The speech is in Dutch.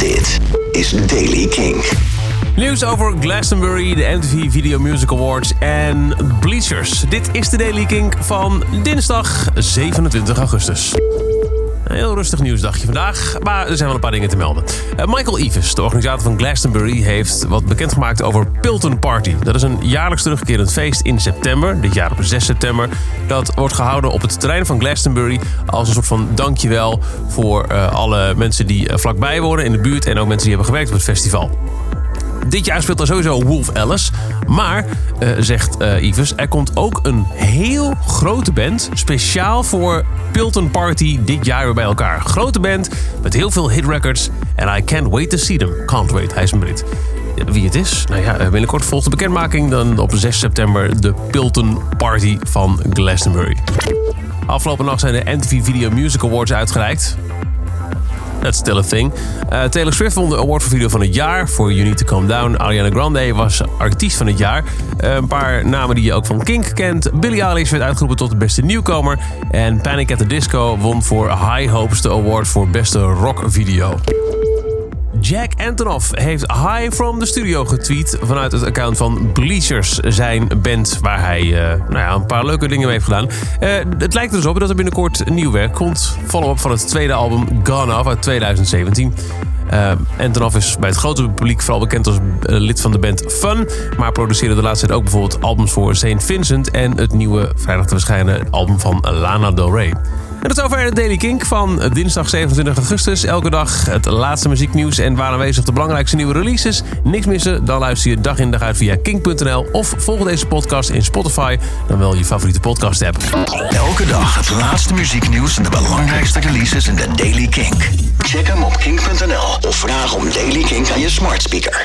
Dit is Daily King. Nieuws over Glastonbury, de MTV Video Music Awards en Bleachers. Dit is de Daily King van dinsdag 27 augustus. Een heel rustig nieuwsdagje vandaag, maar er zijn wel een paar dingen te melden. Uh, Michael Eves, de organisator van Glastonbury, heeft wat bekendgemaakt over Pilton Party. Dat is een jaarlijks terugkerend feest in september, dit jaar op 6 september. Dat wordt gehouden op het terrein van Glastonbury als een soort van dankjewel voor uh, alle mensen die uh, vlakbij wonen in de buurt en ook mensen die hebben gewerkt op het festival. Dit jaar speelt er sowieso Wolf Alice. Maar, uh, zegt uh, Yves, er komt ook een heel grote band. Speciaal voor Pilton Party dit jaar weer bij elkaar. Grote band met heel veel hit records. And I can't wait to see them. Can't wait, hij is een Brit. Wie het is? Nou ja, binnenkort volgt de bekendmaking. Dan op 6 september de Pilton Party van Glastonbury. Afgelopen nacht zijn de MTV Video Music Awards uitgereikt. That's still a thing. Uh, Taylor Swift won de award voor video van het jaar. Voor You Need to Calm Down. Ariana Grande was artiest van het jaar. Uh, een paar namen die je ook van Kink kent. Billie Eilish werd uitgeroepen tot de beste nieuwkomer. En Panic at the Disco won voor High Hopes de award voor beste rockvideo. Jack Antonoff heeft High from the Studio getweet vanuit het account van Bleachers, zijn band waar hij uh, nou ja, een paar leuke dingen mee heeft gedaan. Uh, het lijkt dus op dat er binnenkort nieuw werk komt. Follow-up van het tweede album Gone Off uit 2017. Uh, Antonoff is bij het grote publiek vooral bekend als lid van de band Fun. Maar produceerde de laatste tijd ook bijvoorbeeld albums voor St. Vincent en het nieuwe vrijdag te verschijnen album van Lana Del Rey. En is over de Daily Kink van dinsdag 27 augustus. Elke dag het laatste muzieknieuws en waar aanwezig de belangrijkste nieuwe releases. Niks missen, dan luister je dag in dag uit via kink.nl of volg deze podcast in Spotify, dan wel je favoriete podcast app. Elke dag het laatste muzieknieuws en de belangrijkste releases in de Daily Kink. Check hem op kink.nl of vraag om Daily Kink aan je smart speaker.